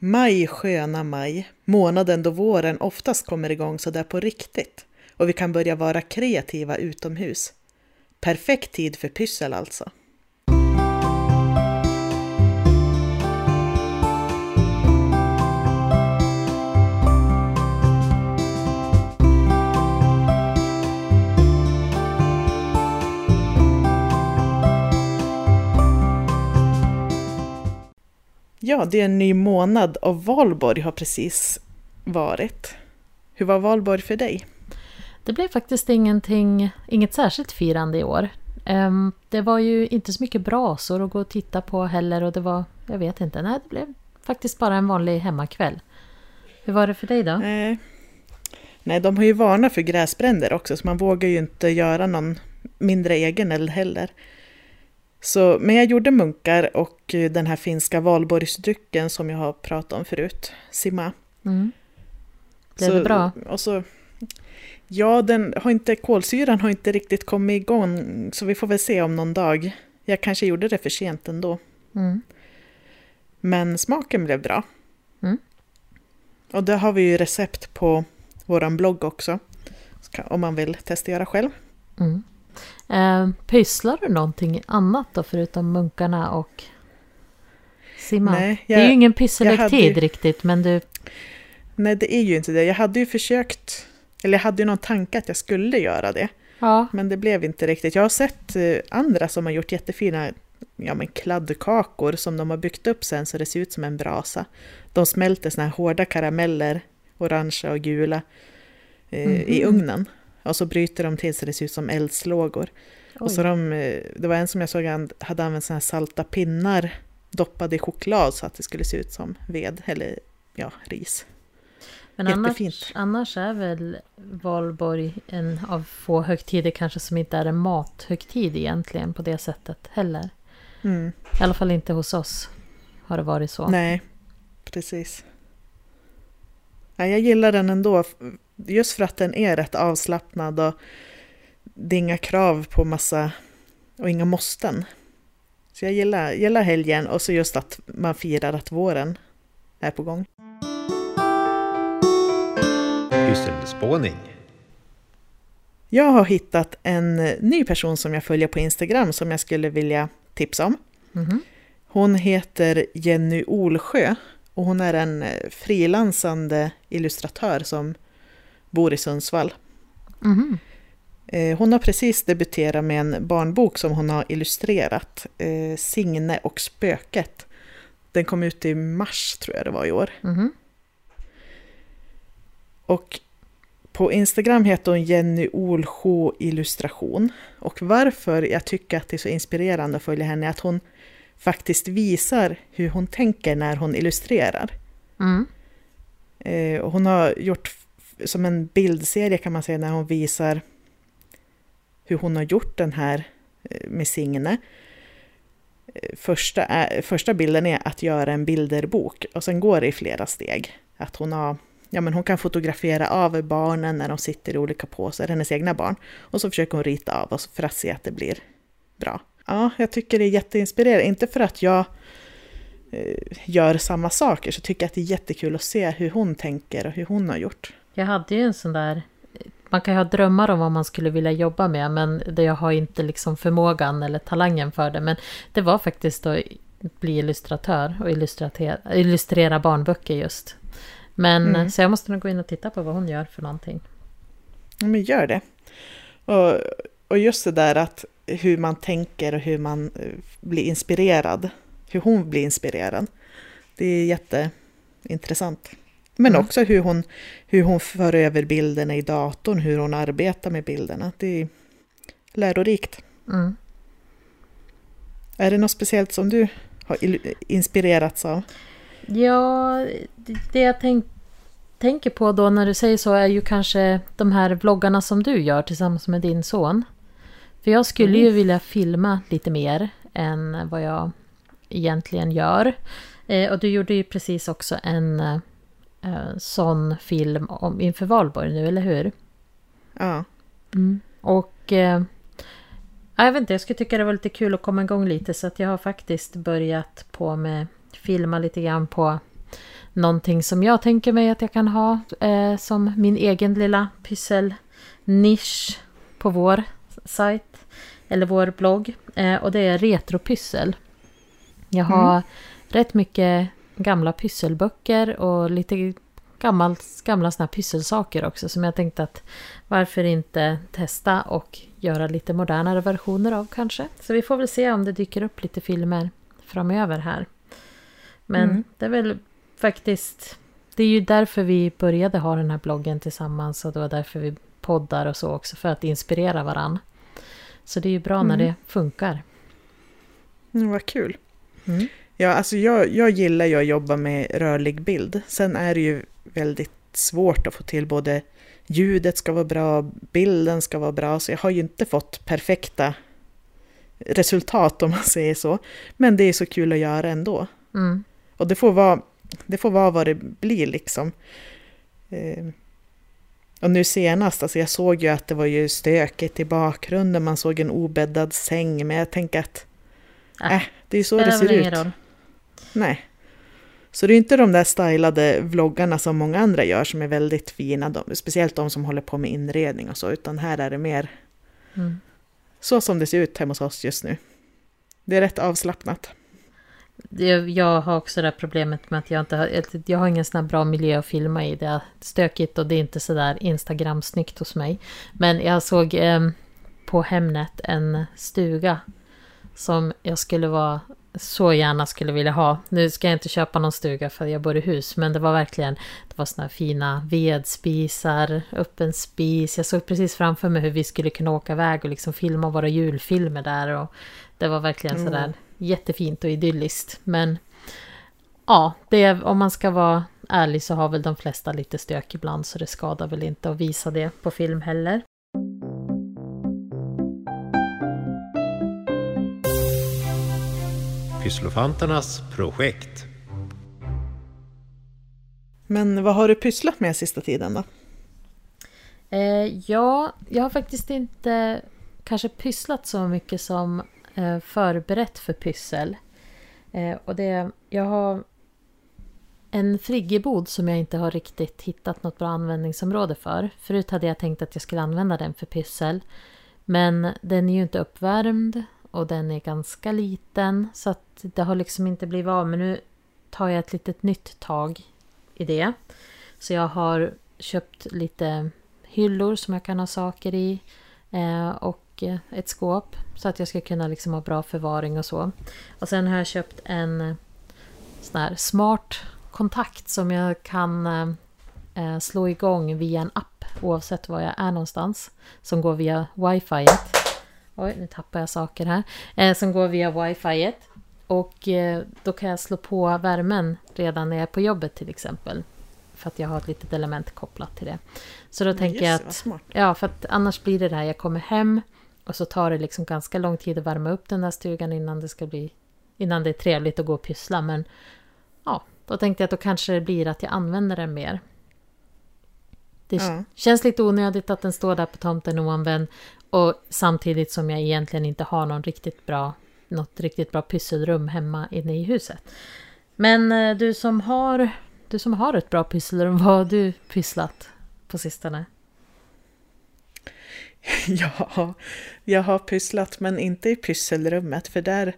Maj, sköna maj, månaden då våren oftast kommer igång så där på riktigt och vi kan börja vara kreativa utomhus. Perfekt tid för pyssel alltså. Ja, det är en ny månad och valborg har precis varit. Hur var valborg för dig? Det blev faktiskt ingenting, inget särskilt firande i år. Det var ju inte så mycket brasor att gå och titta på heller och det var, jag vet inte, nej det blev faktiskt bara en vanlig hemmakväll. Hur var det för dig då? Nej, nej de har ju varnat för gräsbränder också så man vågar ju inte göra någon mindre egen eld heller. Så, men jag gjorde munkar och den här finska valborgsdrycken som jag har pratat om förut, Simma. Mm. Blev det bra? Och så, ja, den har inte, kolsyran har inte riktigt kommit igång så vi får väl se om någon dag. Jag kanske gjorde det för sent ändå. Mm. Men smaken blev bra. Mm. Och det har vi ju recept på vår blogg också. Om man vill testa göra själv. Mm. Eh, pysslar du någonting annat då förutom munkarna och simma? Nej, jag, det är ju ingen pysselek-tid ju... riktigt men du... Nej det är ju inte det. Jag hade ju försökt, eller jag hade ju någon tanke att jag skulle göra det. Ja. Men det blev inte riktigt. Jag har sett eh, andra som har gjort jättefina ja, men kladdkakor som de har byggt upp sen så det ser ut som en brasa. De smälter såna här hårda karameller, orangea och gula, eh, mm -hmm. i mhm. ugnen. Och så bryter de till så det ser ut som eldslågor. Oj. Och så de, eh, det var en som jag såg hade använt såna här salta pinnar doppade i choklad så att det skulle se ut som ved eller ja, ris. Men annars, annars är väl valborg en av få högtider kanske som inte är en mathögtid egentligen på det sättet heller. Mm. I alla fall inte hos oss har det varit så. Nej, precis. Nej, jag gillar den ändå just för att den är rätt avslappnad och det är inga krav på massa och inga måsten. Så jag gillar, gillar helgen och så just att man firar att våren är på gång. Pysselspåning. Jag har hittat en ny person som jag följer på Instagram som jag skulle vilja tipsa om. Mm. Hon heter Jenny Olsjö och hon är en frilansande illustratör som bor i Sundsvall. Mm. Hon har precis debuterat med en barnbok som hon har illustrerat, eh, Signe och spöket. Den kom ut i mars tror jag det var i år. Mm. Och på Instagram heter hon Jenny Olsjö illustration. Och varför jag tycker att det är så inspirerande att följa henne är att hon faktiskt visar hur hon tänker när hon illustrerar. Mm. Hon har gjort som en bildserie kan man säga när hon visar hur hon har gjort den här eh, med Signe. Eh, första, är, första bilden är att göra en bilderbok och sen går det i flera steg. Att hon, har, ja, men hon kan fotografera av barnen när de sitter i olika påsar, hennes egna barn. Och så försöker hon rita av oss för att se att det blir bra. Ja, jag tycker det är jätteinspirerande. Inte för att jag eh, gör samma saker, så tycker jag att det är jättekul att se hur hon tänker och hur hon har gjort. Jag hade ju en sån där... Man kan ju ha drömmar om vad man skulle vilja jobba med men det jag har inte liksom förmågan eller talangen för det. Men det var faktiskt att bli illustratör och illustrera, illustrera barnböcker just. Men mm. så jag måste nog gå in och titta på vad hon gör för någonting. Ja, men gör det. Och, och just det där att hur man tänker och hur man eh, blir inspirerad. Hur hon blir inspirerad. Det är jätteintressant. Men mm. också hur hon, hur hon för över bilderna i datorn, hur hon arbetar med bilderna. Det är lärorikt. Mm. Är det något speciellt som du har inspirerats av? Ja, det jag tänk, tänker på då när du säger så är ju kanske de här vloggarna som du gör tillsammans med din son. För jag skulle mm. ju vilja filma lite mer än vad jag egentligen gör. Eh, och du gjorde ju precis också en eh, eh, sån film om, inför valborg nu, eller hur? Ja. Mm. Och eh, jag vet inte, jag skulle tycka det var lite kul att komma igång lite så att jag har faktiskt börjat på med filma lite grann på någonting som jag tänker mig att jag kan ha eh, som min egen lilla pysselnisch på vår sajt eller vår blogg. Eh, och det är retropyssel. Jag har mm. rätt mycket gamla pysselböcker och lite gammalt, gamla såna här pysselsaker också som jag tänkte att varför inte testa och göra lite modernare versioner av kanske. Så vi får väl se om det dyker upp lite filmer framöver här. Men mm. det är väl faktiskt... Det är ju därför vi började ha den här bloggen tillsammans och det var därför vi poddar och så också, för att inspirera varann. Så det är ju bra mm. när det funkar. Mm, vad kul. Mm. Ja, alltså jag, jag gillar ju att jobba med rörlig bild. Sen är det ju väldigt svårt att få till både ljudet ska vara bra, bilden ska vara bra, så jag har ju inte fått perfekta resultat om man säger så. Men det är så kul att göra ändå. Mm. Och det får, vara, det får vara vad det blir liksom. Och nu senast, alltså jag såg ju att det var ju stökigt i bakgrunden, man såg en obäddad säng, men jag tänker att äh, äh det är så det ser ut. Roll. Nej. Så det är inte de där stylade vloggarna som många andra gör som är väldigt fina, de, speciellt de som håller på med inredning och så, utan här är det mer mm. så som det ser ut hemma hos oss just nu. Det är rätt avslappnat. Jag har också det problemet med att jag inte har, jag har ingen sån här bra miljö att filma i. Det är stökigt och det är inte så där Instagram-snyggt hos mig. Men jag såg eh, på Hemnet en stuga som jag skulle vara så gärna skulle vilja ha. Nu ska jag inte köpa någon stuga för jag bor i hus, men det var verkligen det var såna här fina vedspisar, öppen spis. Jag såg precis framför mig hur vi skulle kunna åka iväg och liksom filma våra julfilmer där. Och det var verkligen mm. sådär jättefint och idylliskt. Men ja, det, om man ska vara ärlig så har väl de flesta lite stök ibland så det skadar väl inte att visa det på film heller. Pysslofanternas projekt. Men vad har du pysslat med sista tiden då? Eh, ja, jag har faktiskt inte kanske pysslat så mycket som Eh, förberett för pyssel. Eh, och det, jag har en friggebod som jag inte har riktigt hittat något bra användningsområde för. Förut hade jag tänkt att jag skulle använda den för pyssel. Men den är ju inte uppvärmd och den är ganska liten så att det har liksom inte blivit av. Men nu tar jag ett litet nytt tag i det. Så jag har köpt lite hyllor som jag kan ha saker i eh, och ett skåp så att jag ska kunna liksom ha bra förvaring och så. Och sen har jag köpt en sån här smart kontakt som jag kan eh, slå igång via en app oavsett var jag är någonstans. Som går via wifi. Oj, nu tappar jag saker här. Eh, som går via wifi. Och eh, då kan jag slå på värmen redan när jag är på jobbet till exempel. För att jag har ett litet element kopplat till det. Så då Men tänker jag att... Ja, för att annars blir det det här, jag kommer hem och så tar det liksom ganska lång tid att värma upp den där stugan innan det ska bli... Innan det är trevligt att gå och pyssla. Men ja, då tänkte jag att då kanske det blir att jag använder den mer. Det ja. känns lite onödigt att den står där på tomten oanvänd. Och samtidigt som jag egentligen inte har någon riktigt bra, något riktigt bra pysselrum hemma inne i huset. Men eh, du som har, du som har ett bra pysselrum, vad har du pysslat på sistone? Ja, jag har pysslat men inte i pysselrummet för där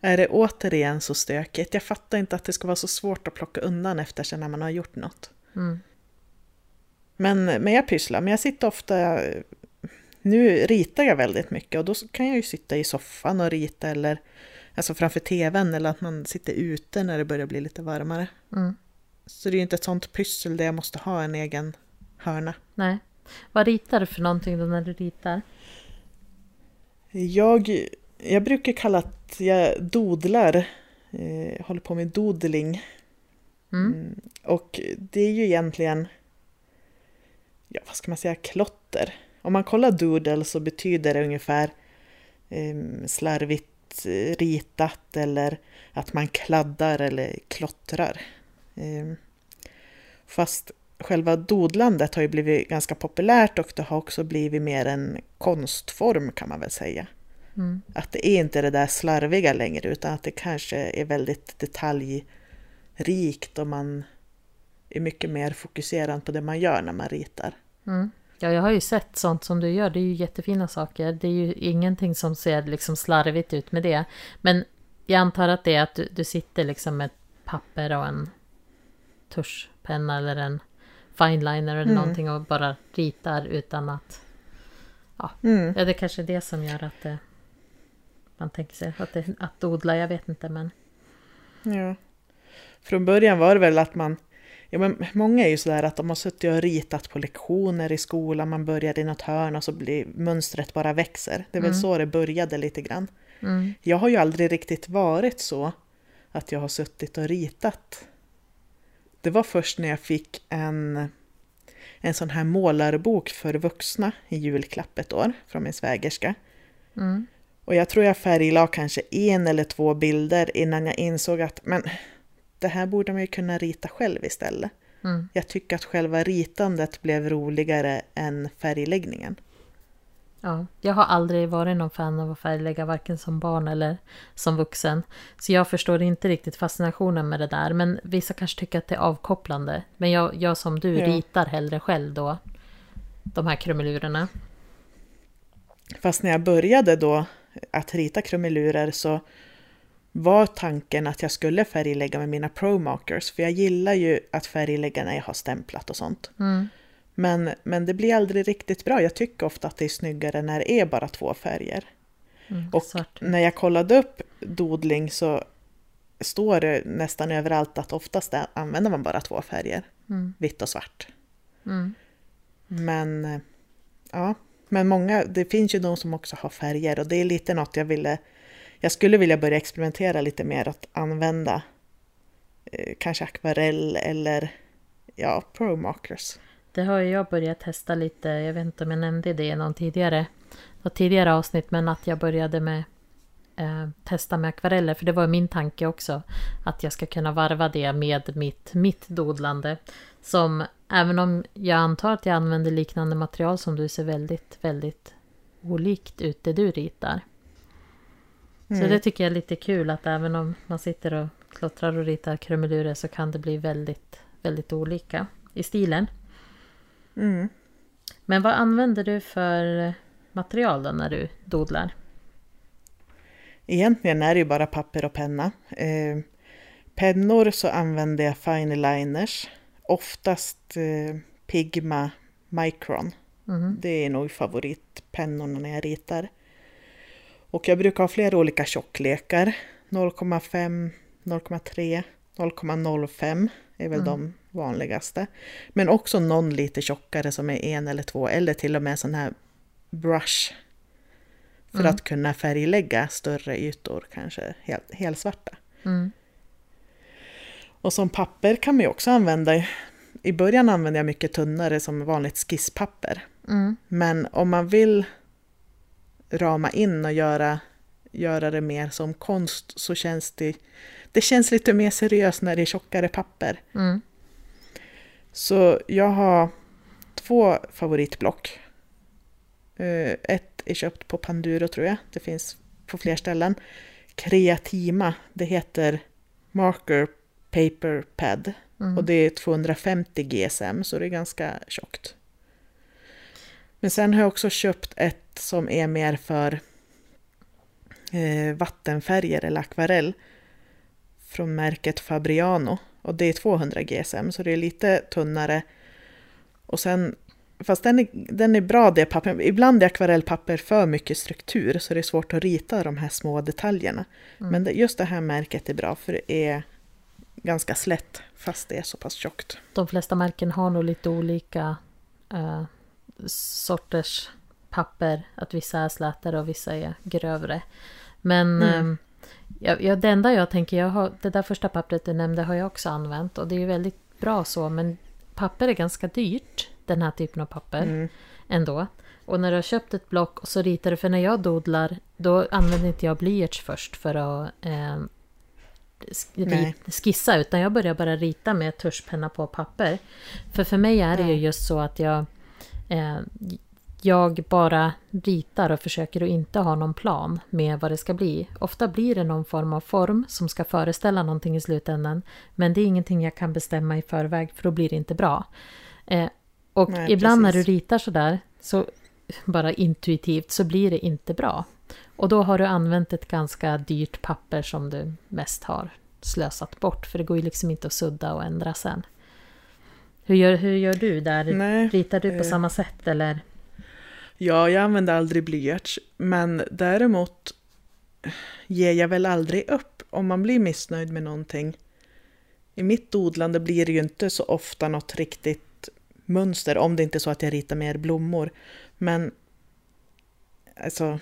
är det återigen så stökigt. Jag fattar inte att det ska vara så svårt att plocka undan efter sig när man har gjort något. Mm. Men, men jag pysslar, men jag sitter ofta nu ritar jag väldigt mycket och då kan jag ju sitta i soffan och rita eller alltså framför tvn eller att man sitter ute när det börjar bli lite varmare. Mm. Så det är ju inte ett sånt pyssel där jag måste ha en egen hörna. Nej. Vad ritar du för någonting då när du ritar? Jag, jag brukar kalla att jag dodlar, eh, håller på med dodling. Mm. Mm, och det är ju egentligen, ja vad ska man säga, klotter. Om man kollar doodle så betyder det ungefär eh, slarvigt eh, ritat eller att man kladdar eller klottrar. Eh, fast själva dodlandet har ju blivit ganska populärt och det har också blivit mer en konstform kan man väl säga. Mm. Att det är inte det där slarviga längre utan att det kanske är väldigt detalj, rikt och man är mycket mer fokuserad på det man gör när man ritar. Mm. Ja, jag har ju sett sånt som du gör. Det är ju jättefina saker. Det är ju ingenting som ser liksom slarvigt ut med det. Men jag antar att det är att du, du sitter liksom med papper och en tuschpenna eller en fineliner eller Mm. någonting och bara ritar utan att... Mm. Ja, det kanske är det som gör att det... Man tänker sig att, det, att odla, jag vet inte men... Ja. Från början var det väl att man... Ja, men många är ju sådär att de har suttit och ritat på lektioner i skolan, man börjar i något hörn och så blir mönstret bara växer. Det är väl Mm. så det började lite grann. Mm, Jag har ju aldrig riktigt varit så att jag har suttit och ritat. Det var först när jag fick en, en sån här målarbok för vuxna i julklapp ett år från min svägerska. mm, Och jag tror jag färglade kanske en eller två bilder innan jag insåg att men, det här borde man ju kunna rita själv istället. mm. Jag tycker att själva ritandet blev roligare än färgläggningen. Ja, jag har aldrig varit någon fan av att färglägga varken som barn eller som vuxen. Så jag förstår inte riktigt fascinationen med det där. Men vissa kanske tycker att det är avkopplande. Men jag, jag som du Ja. ritar hellre själv då. De här krumelurerna. Fast när jag började då att rita krumelurer så var tanken att jag skulle färglägga med mina Pro Markers. För jag gillar ju att färglägga när jag har stämplat och sånt. Mm, Men, men det blir aldrig riktigt bra. Jag tycker ofta att det är snyggare när det är bara två färger. mm, Och svart. när jag kollade upp dodling så står det nästan överallt att oftast använder man bara två färger. Mm, Vitt och svart. mm, Men eh, ja, men många, det finns ju de som också har färger och det är lite något jag ville, jag skulle vilja börja experimentera lite mer att använda eh, kanske akvarell eller ja, pro markers. Det har ju jag börjat testa lite. Jag vet inte om jag nämnde det i någon tidigare, något tidigare avsnitt. Men att jag började med eh, testa med akvareller. För det var min tanke också. Att jag ska kunna varva det med mitt, mitt dodlande. Som även om jag antar att jag använder liknande material som du ser väldigt, väldigt olikt ut det du ritar. Så Mm. det tycker jag är lite kul att även om man sitter och klottrar och ritar krumelurer så kan det bli väldigt, väldigt olika i stilen. Mm. Men vad använder du för material då när du dodlar? Egentligen är det ju bara papper och penna. Eh, pennor så använder jag fine liners, oftast eh, Pigma Micron. Mhm. Det är nog favoritpennorna när jag ritar. Och jag brukar ha flera olika tjocklekar. 0,5, 0,3, 0,05 är väl Mm. de vanligaste. Men också någon lite tjockare som är en eller två eller till och med sån här brush. För Mm. att kunna färglägga större ytor, kanske helt, helsvarta. Mm. Och som papper kan man ju också använda. I början använde jag mycket tunnare som vanligt skisspapper. Mm. Men om man vill rama in och göra, göra det mer som konst så känns det, det känns lite mer seriöst när det är tjockare papper. Mm. Så jag har två favoritblock. Eh, Ett är köpt på Panduro tror jag, det finns på fler ställen. Creatima, det heter Marker Paper Pad Mm. och det är 250 GSM så det är ganska tjockt. Men sen har jag också köpt ett som är mer för vattenfärger eller akvarell från märket Fabriano och det är 200 GSM så det är lite tunnare. Och sen, fast den är, den är bra det papper. Ibland är akvarellpapper för mycket struktur så det är svårt att rita de här små detaljerna. Mm. Men det, just det här märket är bra för det är ganska slätt fast det är så pass tjockt. De flesta märken har nog lite olika eh, sorters papper. Att vissa är slätare och vissa är grövre. Men Mm. eh, ja, ja, det enda jag tänker, jag har, det där första pappret du nämnde har jag också använt. Och det är ju väldigt bra så. Men papper är ganska dyrt. Den här typen av papper. Mm. ändå. Och när du har köpt ett block och så ritar du, för när jag dodlar då använder inte jag blyerts först för att eh, sk- Nej. ri- skissa utan jag börjar bara rita med tuschpenna på papper. För för mig är det ju just så att jag eh, jag bara ritar och försöker att inte ha någon plan med vad det ska bli. Ofta blir det någon form av form som ska föreställa någonting i slutändan. Men det är ingenting jag kan bestämma i förväg för då blir det inte bra. Eh, och Nej, ibland när precis. du ritar sådär, så bara intuitivt, så blir det inte bra. Och då har du använt ett ganska dyrt papper som du mest har slösat bort. För det går ju liksom inte att sudda och ändra sen. Hur gör, hur gör du där? Nej, Ritar du på eh, samma sätt eller? Ja, jag använder aldrig blyerts, men däremot ger jag väl aldrig upp om man blir missnöjd med någonting. I mitt odlande blir det ju inte så ofta något riktigt mönster, om det inte är så att jag ritar mer blommor. Men alltså,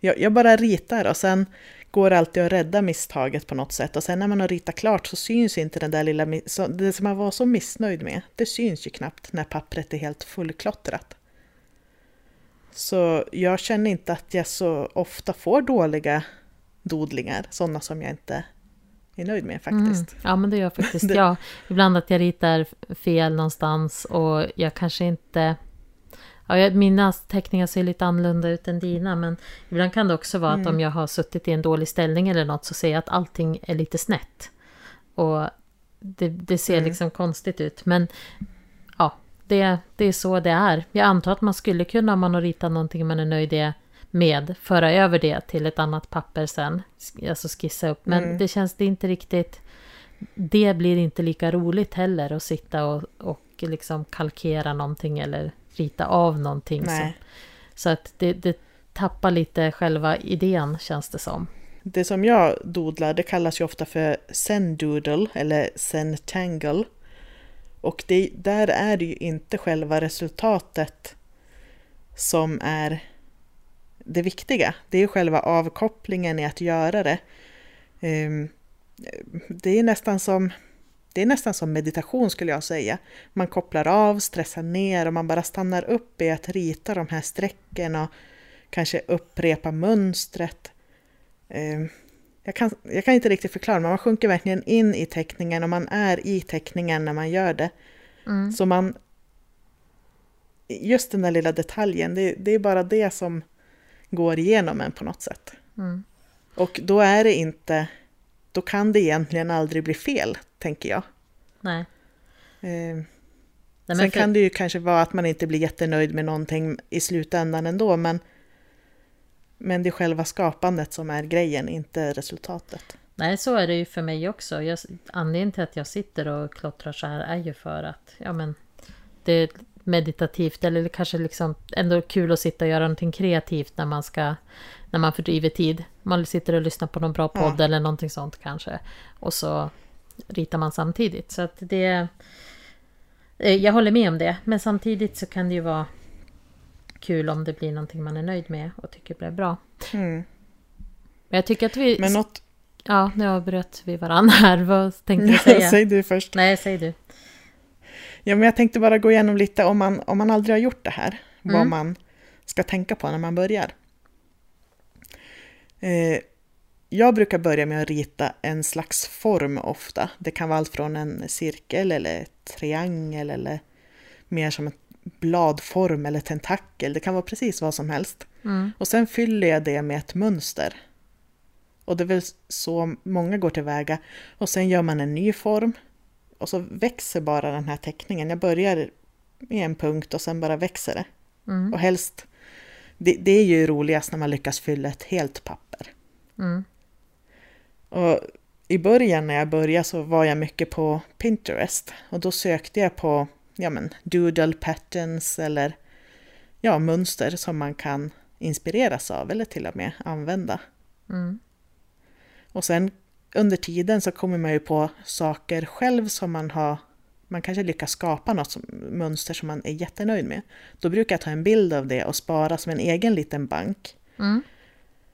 jag, jag bara ritar och sen går det alltid att rädda misstaget på något sätt. Och sen när man har ritat klart så syns inte den där lilla, så, det som man var så missnöjd med, det syns ju knappt när pappret är helt fullklottrat. Så jag känner inte att jag så ofta får dåliga dodlingar, sådana som jag inte är nöjd med faktiskt. Mm. Ja, men det gör faktiskt jag. Ibland att jag ritar fel någonstans och jag kanske inte... Ja, jag- mina teckningar ser lite annorlunda ut än dina, men ibland kan det också vara att Mm. om jag har suttit i en dålig ställning eller något så ser jag att allting är lite snett. Och det, det ser Mm. liksom konstigt ut. Men det, det är så det är. Jag antar att man skulle kunna, om man har ritat någonting man är nöjd med, föra över det till ett annat papper sen. Alltså skissa upp. Men Mm. det känns det inte riktigt... Det blir inte lika roligt heller att sitta och, och liksom kalkera någonting eller rita av någonting. Så, Nej. så att det, det tappar lite själva idén känns det som. Det som jag dodlar, det kallas ju ofta för Zendoodle eller Zentangle. Och det, där är det ju inte själva resultatet som är det viktiga. Det är ju själva avkopplingen i att göra det. Ehm, det är nästan som det är nästan som meditation skulle jag säga. Man kopplar av, stressar ner och man bara stannar upp i att rita de här strecken och kanske upprepa mönstret. Ehm, jag kan, jag kan inte riktigt förklara, men man sjunker verkligen in i teckningen och man är i teckningen när man gör det. Mm. Så man... Just den där lilla detaljen, det, det är bara det som går igenom en på något sätt. Mm. Och då är det inte... Då kan det egentligen aldrig bli fel, tänker jag. Nej. Eh, Nej, Sen för- kan det ju kanske vara att man inte blir jättenöjd med någonting i slutändan ändå, men, men det är själva skapandet som är grejen, inte resultatet. Nej, så är det ju för mig också. Jag, anledningen till att jag sitter och klottrar så här är ju för att ja, men, det är meditativt eller kanske liksom ändå kul att sitta och göra någonting kreativt när man ska när man fördriver tid. Man sitter och lyssnar på någon bra podd Ja. eller någonting sånt kanske. Och så ritar man samtidigt. Så att det... eh, Jag håller med om det. Men samtidigt så kan det ju vara kul om det blir någonting man är nöjd med och tycker blir bra. Mm. Men jag tycker att vi... Men något... Ja, nu avbröt vi varandra här. Vad tänkte du säga? Säg du först. Nej, säg du. Ja, men jag tänkte bara gå igenom lite om man, om man aldrig har gjort det här, vad Mm. man ska tänka på när man börjar. Eh, jag brukar börja med att rita en slags form ofta. Det kan vara allt från en cirkel eller triangel eller mer som en bladform eller tentakel. Det kan vara precis vad som helst. Mm. Och sen fyller jag det med ett mönster. Och det är väl så många går tillväga. Och sen gör man en ny form. Och så växer bara den här teckningen. Jag börjar i en punkt och sen bara växer det. Mm. Och helst, det, det är ju roligast när man lyckas fylla ett helt papper. Mm. Och i början när jag började så var jag mycket på Pinterest. Och då sökte jag på ja men, doodle patterns eller ja, mönster som man kan inspireras av eller till och med använda. Mm. Och sen under tiden så kommer man ju på saker själv som man har man kanske lyckas skapa något som, mönster som man är jättenöjd med. Då brukar jag ta en bild av det och spara som en egen liten bank. Mm.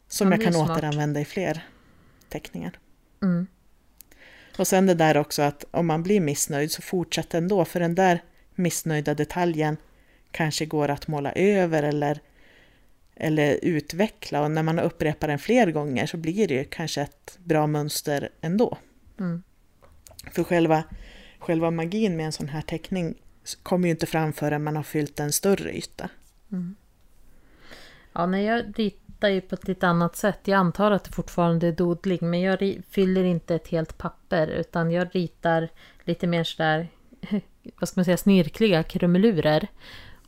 Som Ja, jag kan smart. återanvända i fler teckningar. Mm. Och sen det där också att om man blir missnöjd så fortsätt ändå. För den där missnöjda detaljen kanske går att måla över eller, eller utveckla. Och när man upprepar den fler gånger så blir det ju kanske ett bra mönster ändå. Mm. För själva, själva magin med en sån här teckning kommer ju inte fram förrän man har fyllt en större yta. Mm. Ja, nej, jag ritar ju på ett lite annat sätt. Jag antar att det fortfarande är dodling, men jag fyller inte ett helt papper, utan jag ritar lite mer sådär, vad ska man säga, snirkliga krumelurer.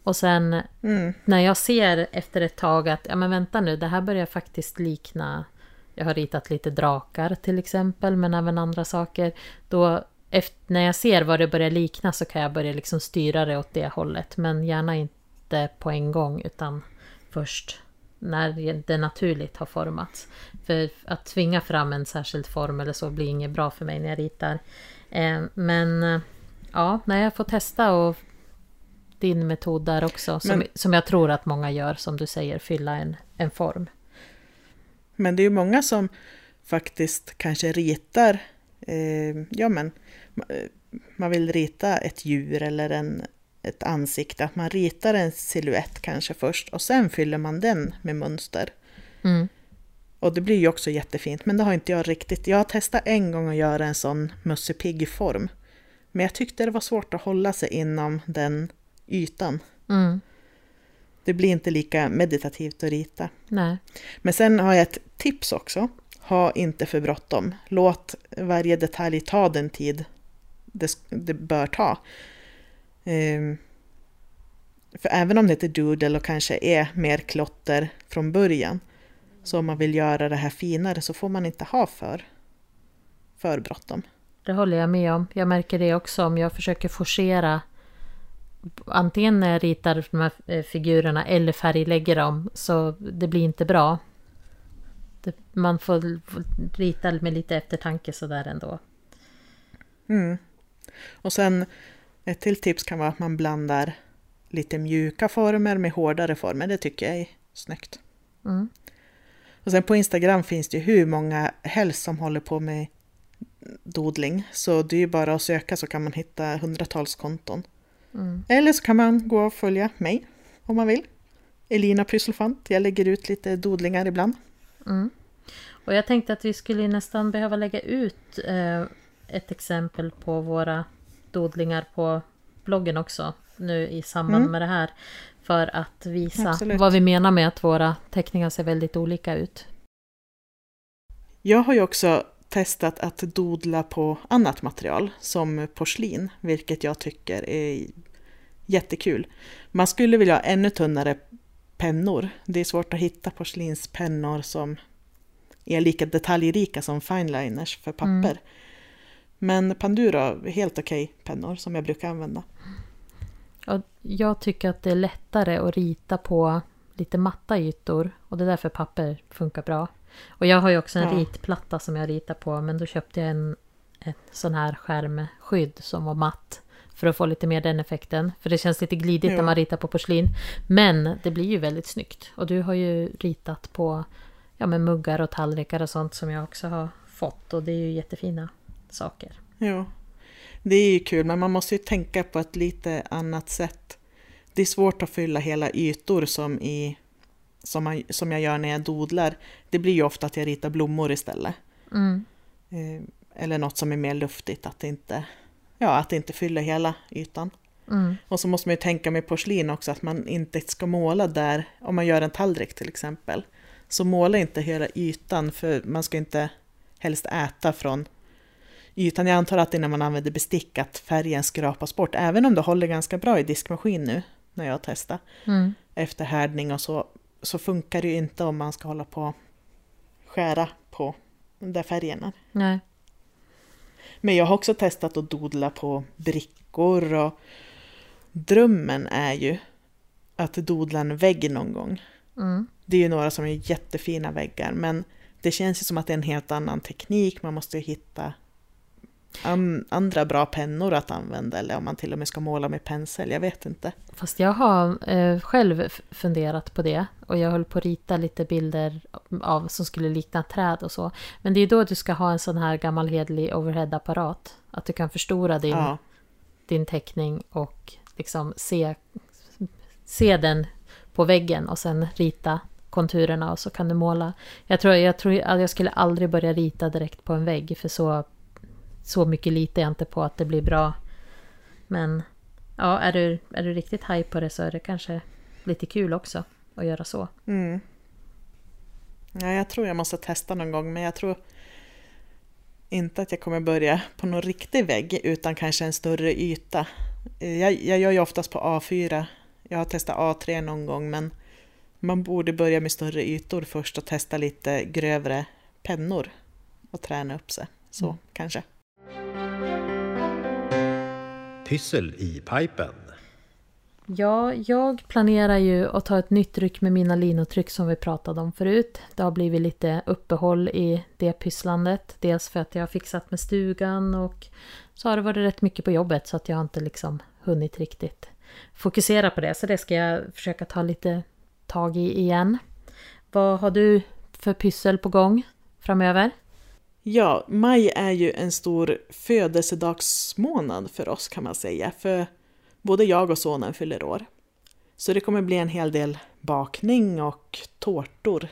Och sen Mm. när jag ser efter ett tag att, ja men vänta nu, det här börjar faktiskt likna, jag har ritat lite drakar till exempel, men även andra saker. Då, efter, när jag ser vad det börjar likna så kan jag börja liksom styra det åt det hållet. Men gärna inte på en gång, utan först när det naturligt har formats. För att tvinga fram en särskild form eller så blir inget bra för mig när jag ritar. Eh, men eh, ja, när jag får testa och din metod där också, som, Men- som jag tror att många gör, som du säger, fylla en, en form. Men det är ju många som faktiskt kanske ritar, eh, ja men, eh, man vill rita ett djur eller en, ett ansikte, att man ritar en silhuett kanske först och sen fyller man den med mönster. Mm. Och det blir ju också jättefint, men det har inte jag riktigt. Jag har testat en gång att göra en sån Musse Pigg-form. Men jag tyckte det var svårt att hålla sig inom den ytan. Mm. Det blir inte lika meditativt att rita. Nej. Men sen har jag ett tips också. Ha inte för bråttom. Låt varje detalj ta den tid det, det bör ta. Ehm, för även om det inte är doodle och kanske är mer klotter från början, så om man vill göra det här finare så får man inte ha för, för bråttom. Det håller jag med om. Jag märker det också om jag försöker forcera antingen när jag ritar de här eh, figurerna eller färglägger dem så det blir inte bra. Det, man får rita med lite eftertanke sådär ändå. Mm. Och sen ett till tips kan vara att man blandar lite mjuka former med hårdare former. Det tycker jag är snyggt. Mm. Och sen på Instagram finns det hur många helst som håller på med dodling. Så det är ju bara att söka så kan man hitta hundratals konton. Mm. Eller så kan man gå och följa mig om man vill. Elina Pysselfant. Jag lägger ut lite dodlingar ibland. Mm. Och jag tänkte att vi skulle nästan behöva lägga ut eh, ett exempel på våra dodlingar på bloggen också. Nu i samband Mm. med det här. För att visa Absolut. vad vi menar med att våra teckningar ser väldigt olika ut. Jag har ju också testat att dodla på annat material som porslin, vilket jag tycker är jättekul. Man skulle vilja ha ännu tunnare pennor. Det är svårt att hitta porslinspennor som är lika detaljrika som fineliners för papper. Mm. Men Panduro är helt okej pennor som jag brukar använda. Jag tycker att det är lättare att rita på lite matta ytor och det är därför papper funkar bra. Och jag har ju också en Ja. ritplatta som jag ritar på men då köpte jag en, en sån här skärmskydd som var matt. För att få lite mer den effekten. För det känns lite glidigt Ja. när man ritar på porslin. Men det blir ju väldigt snyggt. Och du har ju ritat på ja, men muggar och tallrikar och sånt som jag också har fått. Och det är ju jättefina saker. Ja, det är ju kul, men man måste ju tänka på ett lite annat sätt. Det är svårt att fylla hela ytor som, i, som, man, som jag gör när jag dodlar. Det blir ju ofta att jag ritar blommor istället. Mm. Eh, eller något som är mer luftigt, att det inte, ja, att det inte fyller hela ytan. Mm. Och så måste man ju tänka med porslin också, att man inte ska måla där, om man gör en tallrik till exempel. Så måla inte hela ytan, för man ska inte helst äta från ytan. Jag antar att när man använder bestick att färgen skrapas bort, även om det håller ganska bra i diskmaskin nu, när jag testar. Mm. Efter härdning och så, så funkar det ju inte om man ska hålla på och skära på där färgerna. Nej. Men jag har också testat att dodla på brickor och drömmen är ju att dodla en vägg någon gång. Mm. Det är ju några som är jättefina väggar men det känns ju som att det är en helt annan teknik. Man måste ju hitta andra bra pennor att använda eller om man till och med ska måla med pensel, jag vet inte. Fast jag har eh, själv funderat på det. Och jag höll på att rita lite bilder av som skulle likna träd och så. Men det är då du ska ha en sån här gammal hedlig overhead-apparat. Att du kan förstora din, Ja, din teckning och liksom se, se den på väggen och sen rita konturerna och så kan du måla. Jag tror, jag tror att jag skulle aldrig börja rita direkt på en vägg för så, så mycket litar jag inte på att det blir bra. Men ja, är du, är du riktigt high på det så är det kanske lite kul också. att göra så. Mm. Ja, jag tror jag måste testa någon gång, men jag tror inte att jag kommer börja på någon riktig vägg, utan kanske en större yta. Jag, jag gör ju oftast på A4. Jag har testat A3 någon gång, men man borde börja med större ytor först och testa lite grövre pennor och träna upp sig. Så Mm. kanske. Pyssel i pipen. Ja, jag planerar ju att ta ett nytt ryck med mina linotryck som vi pratade om förut. Det har blivit lite uppehåll i det pysslandet. Dels för att jag har fixat med stugan och så har det varit rätt mycket på jobbet så att jag har inte liksom hunnit riktigt fokusera på det. Så det ska jag försöka ta lite tag i igen. Vad har du för pyssel på gång framöver? Ja, maj är ju en stor födelsedagsmånad för oss kan man säga. För både jag och sonen fyller år. Så det kommer bli en hel del bakning och tårtor.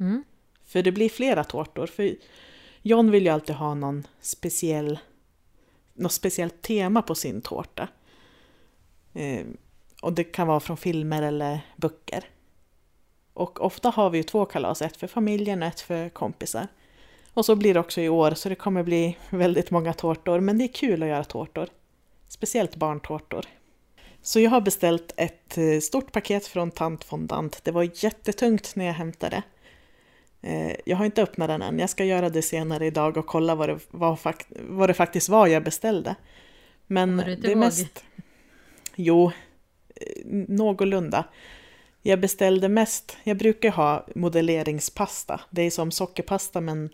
Mm. För det blir flera tårtor. För John vill ju alltid ha någon speciell, något speciellt tema på sin tårta. Eh, och det kan vara från filmer eller böcker. Och ofta har vi ju två kalas, ett för familjen och ett för kompisar. Och så blir det också i år, så det kommer bli väldigt många tårtor. Men det är kul att göra tårtor. Speciellt barntårtor. Så jag har beställt ett eh, stort paket från Tant Fondant. Det var jättetungt när jag hämtade. Eh, Jag har inte öppnat den än. Jag ska göra det senare idag och kolla vad det, vad vad det faktiskt var jag beställde. Men inte det är mest... Jo, eh, någorlunda. Jag beställde mest, jag brukar ha modelleringspasta. Det är som sockerpasta men,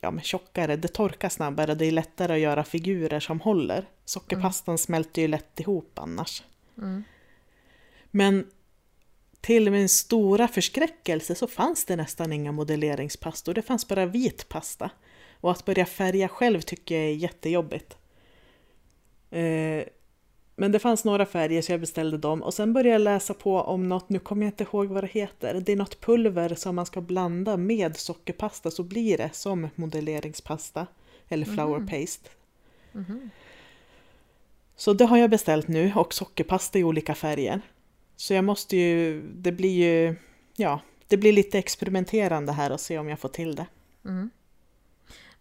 ja, men tjockare, det torkar snabbare, det är lättare att göra figurer som håller. Sockerpastan smälter ju lätt ihop annars. Mm. Men till min stora förskräckelse så fanns det nästan inga modelleringspastor, det fanns bara vit pasta. Och att börja färga själv tycker jag är jättejobbigt. Eh, men det fanns några färger så jag beställde dem och sen började jag läsa på om något, nu kommer jag inte ihåg vad det heter, det är något pulver som man ska blanda med sockerpasta så blir det som modelleringspasta eller flour paste. Mhm. Så det har jag beställt nu och sockerpasta i olika färger. Så jag måste ju, det blir ju, ja, det blir lite experimenterande här och se om jag får till det. Mm.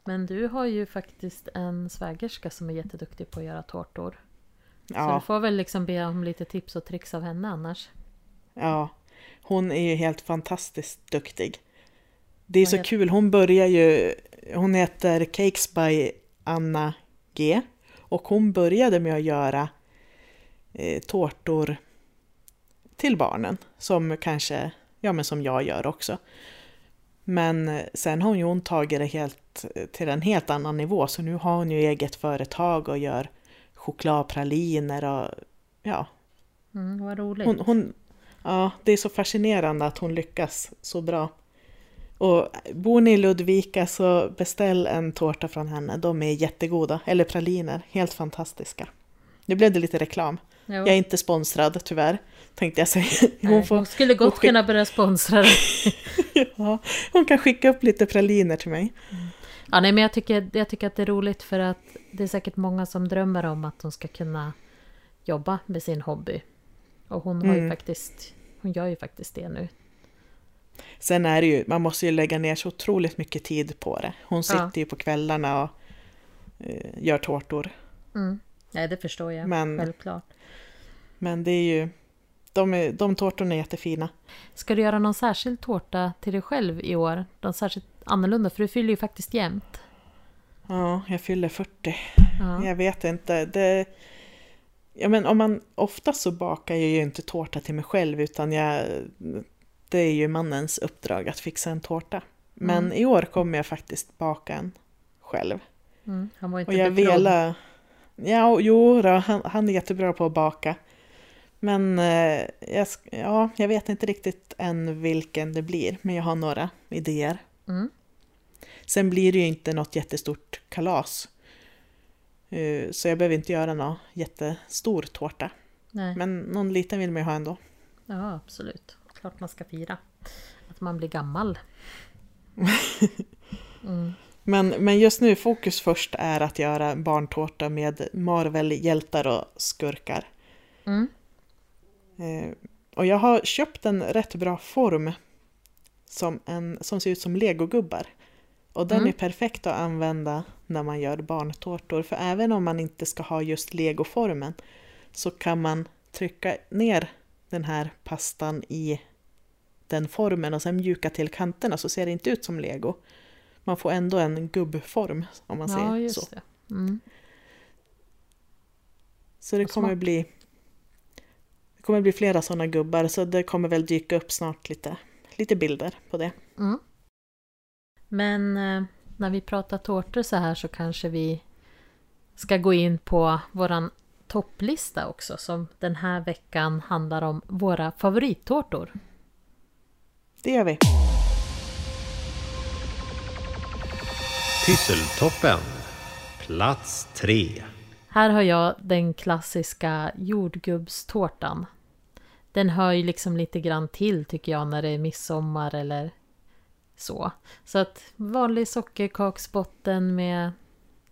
Men du har ju faktiskt en svägerska som är jätteduktig på att göra tårtor. Så Ja, du får väl liksom be om lite tips och tricks av henne annars. ja, hon är ju helt fantastiskt duktig. Det är Vad så heter- kul, hon börjar ju, hon heter Cakes by Anna G. Och hon började med att göra eh, tårtor till barnen, som kanske, ja men som jag gör också. Men eh, sen har ju hon tagit det helt eh, till en helt annan nivå, så nu har hon ju eget företag och gör chokladpraliner och ja, Mm, vad roligt. hon, hon, ja, det är så fascinerande att hon lyckas så bra. Och bor ni i Ludvika så beställ en tårta från henne. De är jättegoda. Eller praliner, helt fantastiska. Nu blev det lite reklam. Jo. Jag är inte sponsrad tyvärr, tänkte jag säga. Nej, Hon, får, hon skulle gott hon kunna börja sponsra ja, hon kan skicka upp lite praliner till mig. Ja, nej, men jag tycker, jag tycker att det är roligt för att det är säkert många som drömmer om att de ska kunna jobba med sin hobby. Och hon har ju Mm. faktiskt, hon gör ju faktiskt det nu. Sen är det ju, man måste ju lägga ner så otroligt mycket tid på det. Hon sitter Ja. ju på kvällarna och eh, gör tårtor. Mm. Nej, det förstår jag. Men- Självklart. Men det är ju, de, är, de tårtorna är jättefina. Ska du göra någon särskild tårta till dig själv i år? Någon särskilt annorlunda? För du fyller ju faktiskt jämnt. Ja, jag fyller 40. Ja. Jag vet inte. Det, ja, men om man, oftast så bakar jag ju inte tårta till mig själv utan jag, det är ju mannens uppdrag att fixa en tårta. Men Mm. i år kommer jag faktiskt baka en själv. Mm. Han var inte Och jag velar... Ja, jo, då, han, han är jättebra på att baka. Men eh, jag, ja, jag vet inte riktigt än vilken det blir, men jag har några idéer. Mm. Sen blir det ju inte något jättestort kalas. Eh, Så jag behöver inte göra någon jättestor tårta. Nej. Men någon liten vill man ju ha ändå. Ja, absolut. Klart man ska fira. Att man blir gammal. Mm. Men, men just nu, fokus först är att göra barntårta med Marvel-hjältar och skurkar. Mm. Eh, Och jag har köpt en rätt bra form som, en, som ser ut som legogubbar. Och den Mm. är perfekt att använda när man gör barntårtor. För även om man inte ska ha just legoformen så kan man trycka ner den här pastan i den formen och sen mjuka till kanterna så ser det inte ut som lego. Man får ändå en gubbform om man Ja, säger så. det. Mm. Så det kommer bli det kommer bli flera sådana gubbar så det kommer väl dyka upp snart lite, lite bilder på det. Mm. Men eh, när vi pratar tårtor så här så kanske vi ska gå in på våran topplista också som den här veckan handlar om våra favorittårtor. Det gör vi. Pysseltoppen. Plats tre. Här har jag den klassiska jordgubbstårtan. Den hör ju liksom lite grann till tycker jag när det är midsommar eller så. Så att vanlig sockerkaksbotten med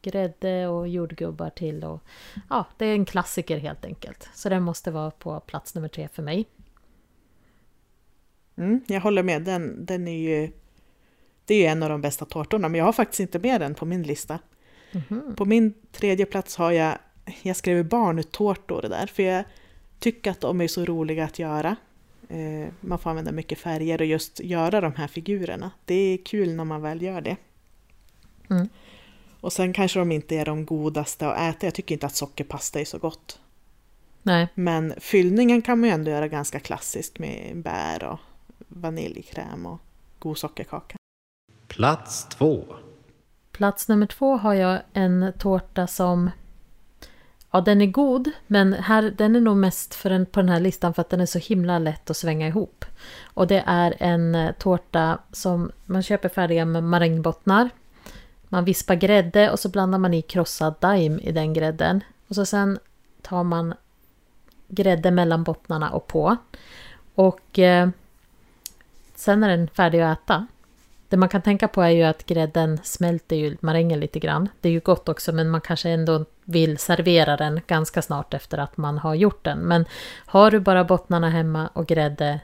grädde och jordgubbar till och ja, det är en klassiker helt enkelt. Så den måste vara på plats nummer tre för mig. Mm, jag håller med, den, den är ju det är ju en av de bästa tårtorna men jag har faktiskt inte med den på min lista. Mhm. På min tredje plats har jag, jag skrev barntårtor där för jag tycker att de är så roliga att göra. Eh, man får använda mycket färger och just göra de här figurerna. Det är kul när man väl gör det. Mm. Och sen kanske de inte är de godaste att äta. Jag tycker inte att sockerpasta är så gott. Nej, Men fyllningen kan man ju ändå göra ganska klassisk med bär och vaniljkräm och god sockerkaka. Plats två. Plats nummer två har jag en tårta som... Ja, den är god, men här, den är nog mest för den, på den här listan för att den är så himla lätt att svänga ihop. Och det är en eh, tårta som man köper färdiga med marängbottnar. Man vispar grädde och så blandar man i krossad daim i den grädden. Och så sen tar man grädde mellan bottnarna och på. Och eh, sen är den färdig att äta. Det man kan tänka på är ju att grädden smälter ju marängen lite grann. Det är ju gott också men man kanske ändå vill servera den ganska snart efter att man har gjort den. Men har du bara bottnarna hemma och grädde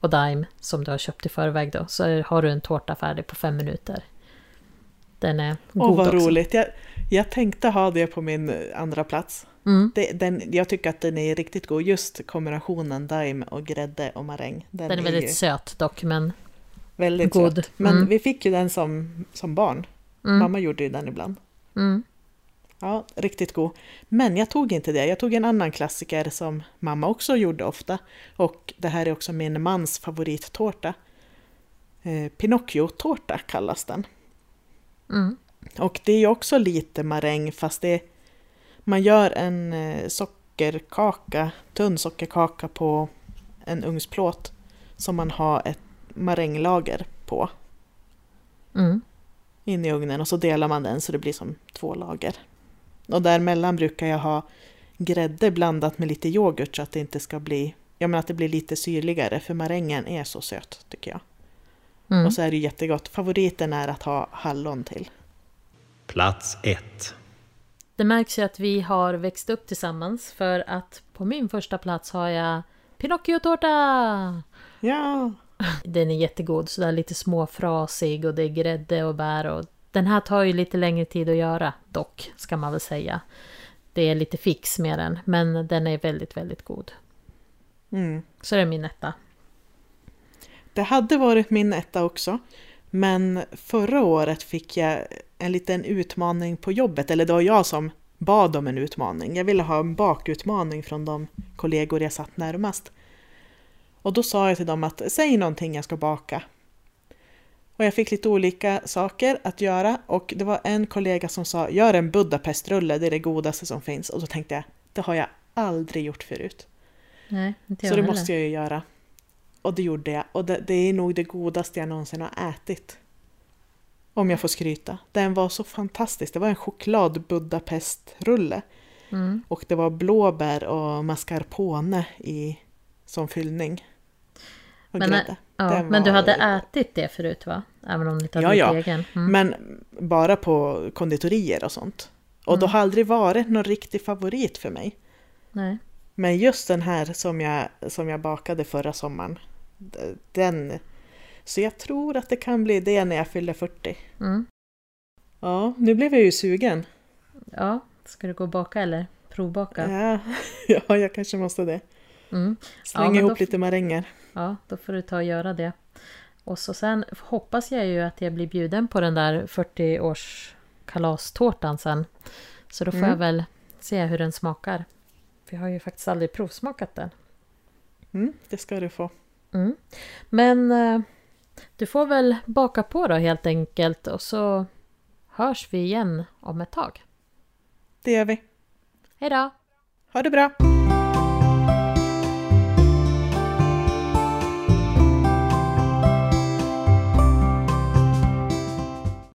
och daim som du har köpt i förväg då så har du en tårta färdig på fem minuter. Den är god Åh vad också. roligt! Jag, jag tänkte ha det på min andra plats. Mm. Det, den, jag tycker att den är riktigt god, just kombinationen daim och grädde och maräng. Den, Den är ju väldigt söt dock men väldigt god. söt. Men Mm. vi fick ju den som, som barn. mm, Mamma gjorde ju den ibland. mm, Ja, riktigt god. Men jag tog inte det. Jag tog en annan klassiker som mamma också gjorde ofta. Och det här är också min mans favorittårta. Eh, Pinocchio-tårta kallas den. mm, Och det är också lite maräng fast det man gör en eh, sockerkaka, tunn sockerkaka på en ugnsplåt som man har ett maränglager på mm. in i ugnen och så delar man den så det blir som två lager. Och däremellan brukar jag ha grädde blandat med lite yoghurt så att det inte ska bli, ja men att det blir lite syrligare för marängen är så söt tycker jag. Mm. Och så är det jättegott. Favoriten är att ha hallon till. Plats ett. Det märks ju att vi har växt upp tillsammans för att på min första plats har jag Pinocchio-tårta! Ja! Den är jättegod, sådär lite småfrasig och det är grädde och bär och den här tar ju lite längre tid att göra dock, ska man väl säga. Det är lite fix med den, men den är väldigt, väldigt god. Mm. Så det är min etta. Det hade varit min etta också. Men förra året fick jag en liten utmaning på jobbet, eller det var jag som bad om en utmaning. Jag ville ha en bakutmaning från de kollegor jag satt närmast. Och då sa jag till dem att säg någonting jag ska baka. Och jag fick lite olika saker att göra och det var en kollega som sa gör en Budapestrulle, det är det godaste som finns. Och då tänkte jag, det har jag aldrig gjort förut. Nej, inte jag Så det heller. måste jag ju göra. Och det gjorde jag. Och det, det är nog det godaste jag någonsin har ätit. Om jag får skryta. Den var så fantastisk. Det var en choklad Budapest-rulle. Mm. Och det var blåbär och mascarpone i, som fyllning. Men, grädde. Ja, men du hade ätit det förut va? Även om du inte hade Ja, ja. egen. Mm. Men bara på konditorier och sånt. Och då Mm. har aldrig varit någon riktig favorit för mig. Nej. Men just den här som jag, som jag bakade förra sommaren, den... Så jag tror att det kan bli det när jag fyller 40. Mm. Ja, nu blev jag ju sugen. Ja, ska du gå och baka eller provbaka? Ja, ja jag kanske måste det. Mm. Slänga Ja, då ihop f- lite maränger. Ja, då får du ta och göra det. Och så sen hoppas jag ju att jag blir bjuden på den där 40-års kalastårtan sen. Så då får Mm. jag väl se hur den smakar. Jag har ju faktiskt aldrig provsmakat den. Mm, det ska du få. Mm. Men eh, du får väl baka på då helt enkelt och så hörs vi igen om ett tag. Det gör vi. Hej då! Ha det bra!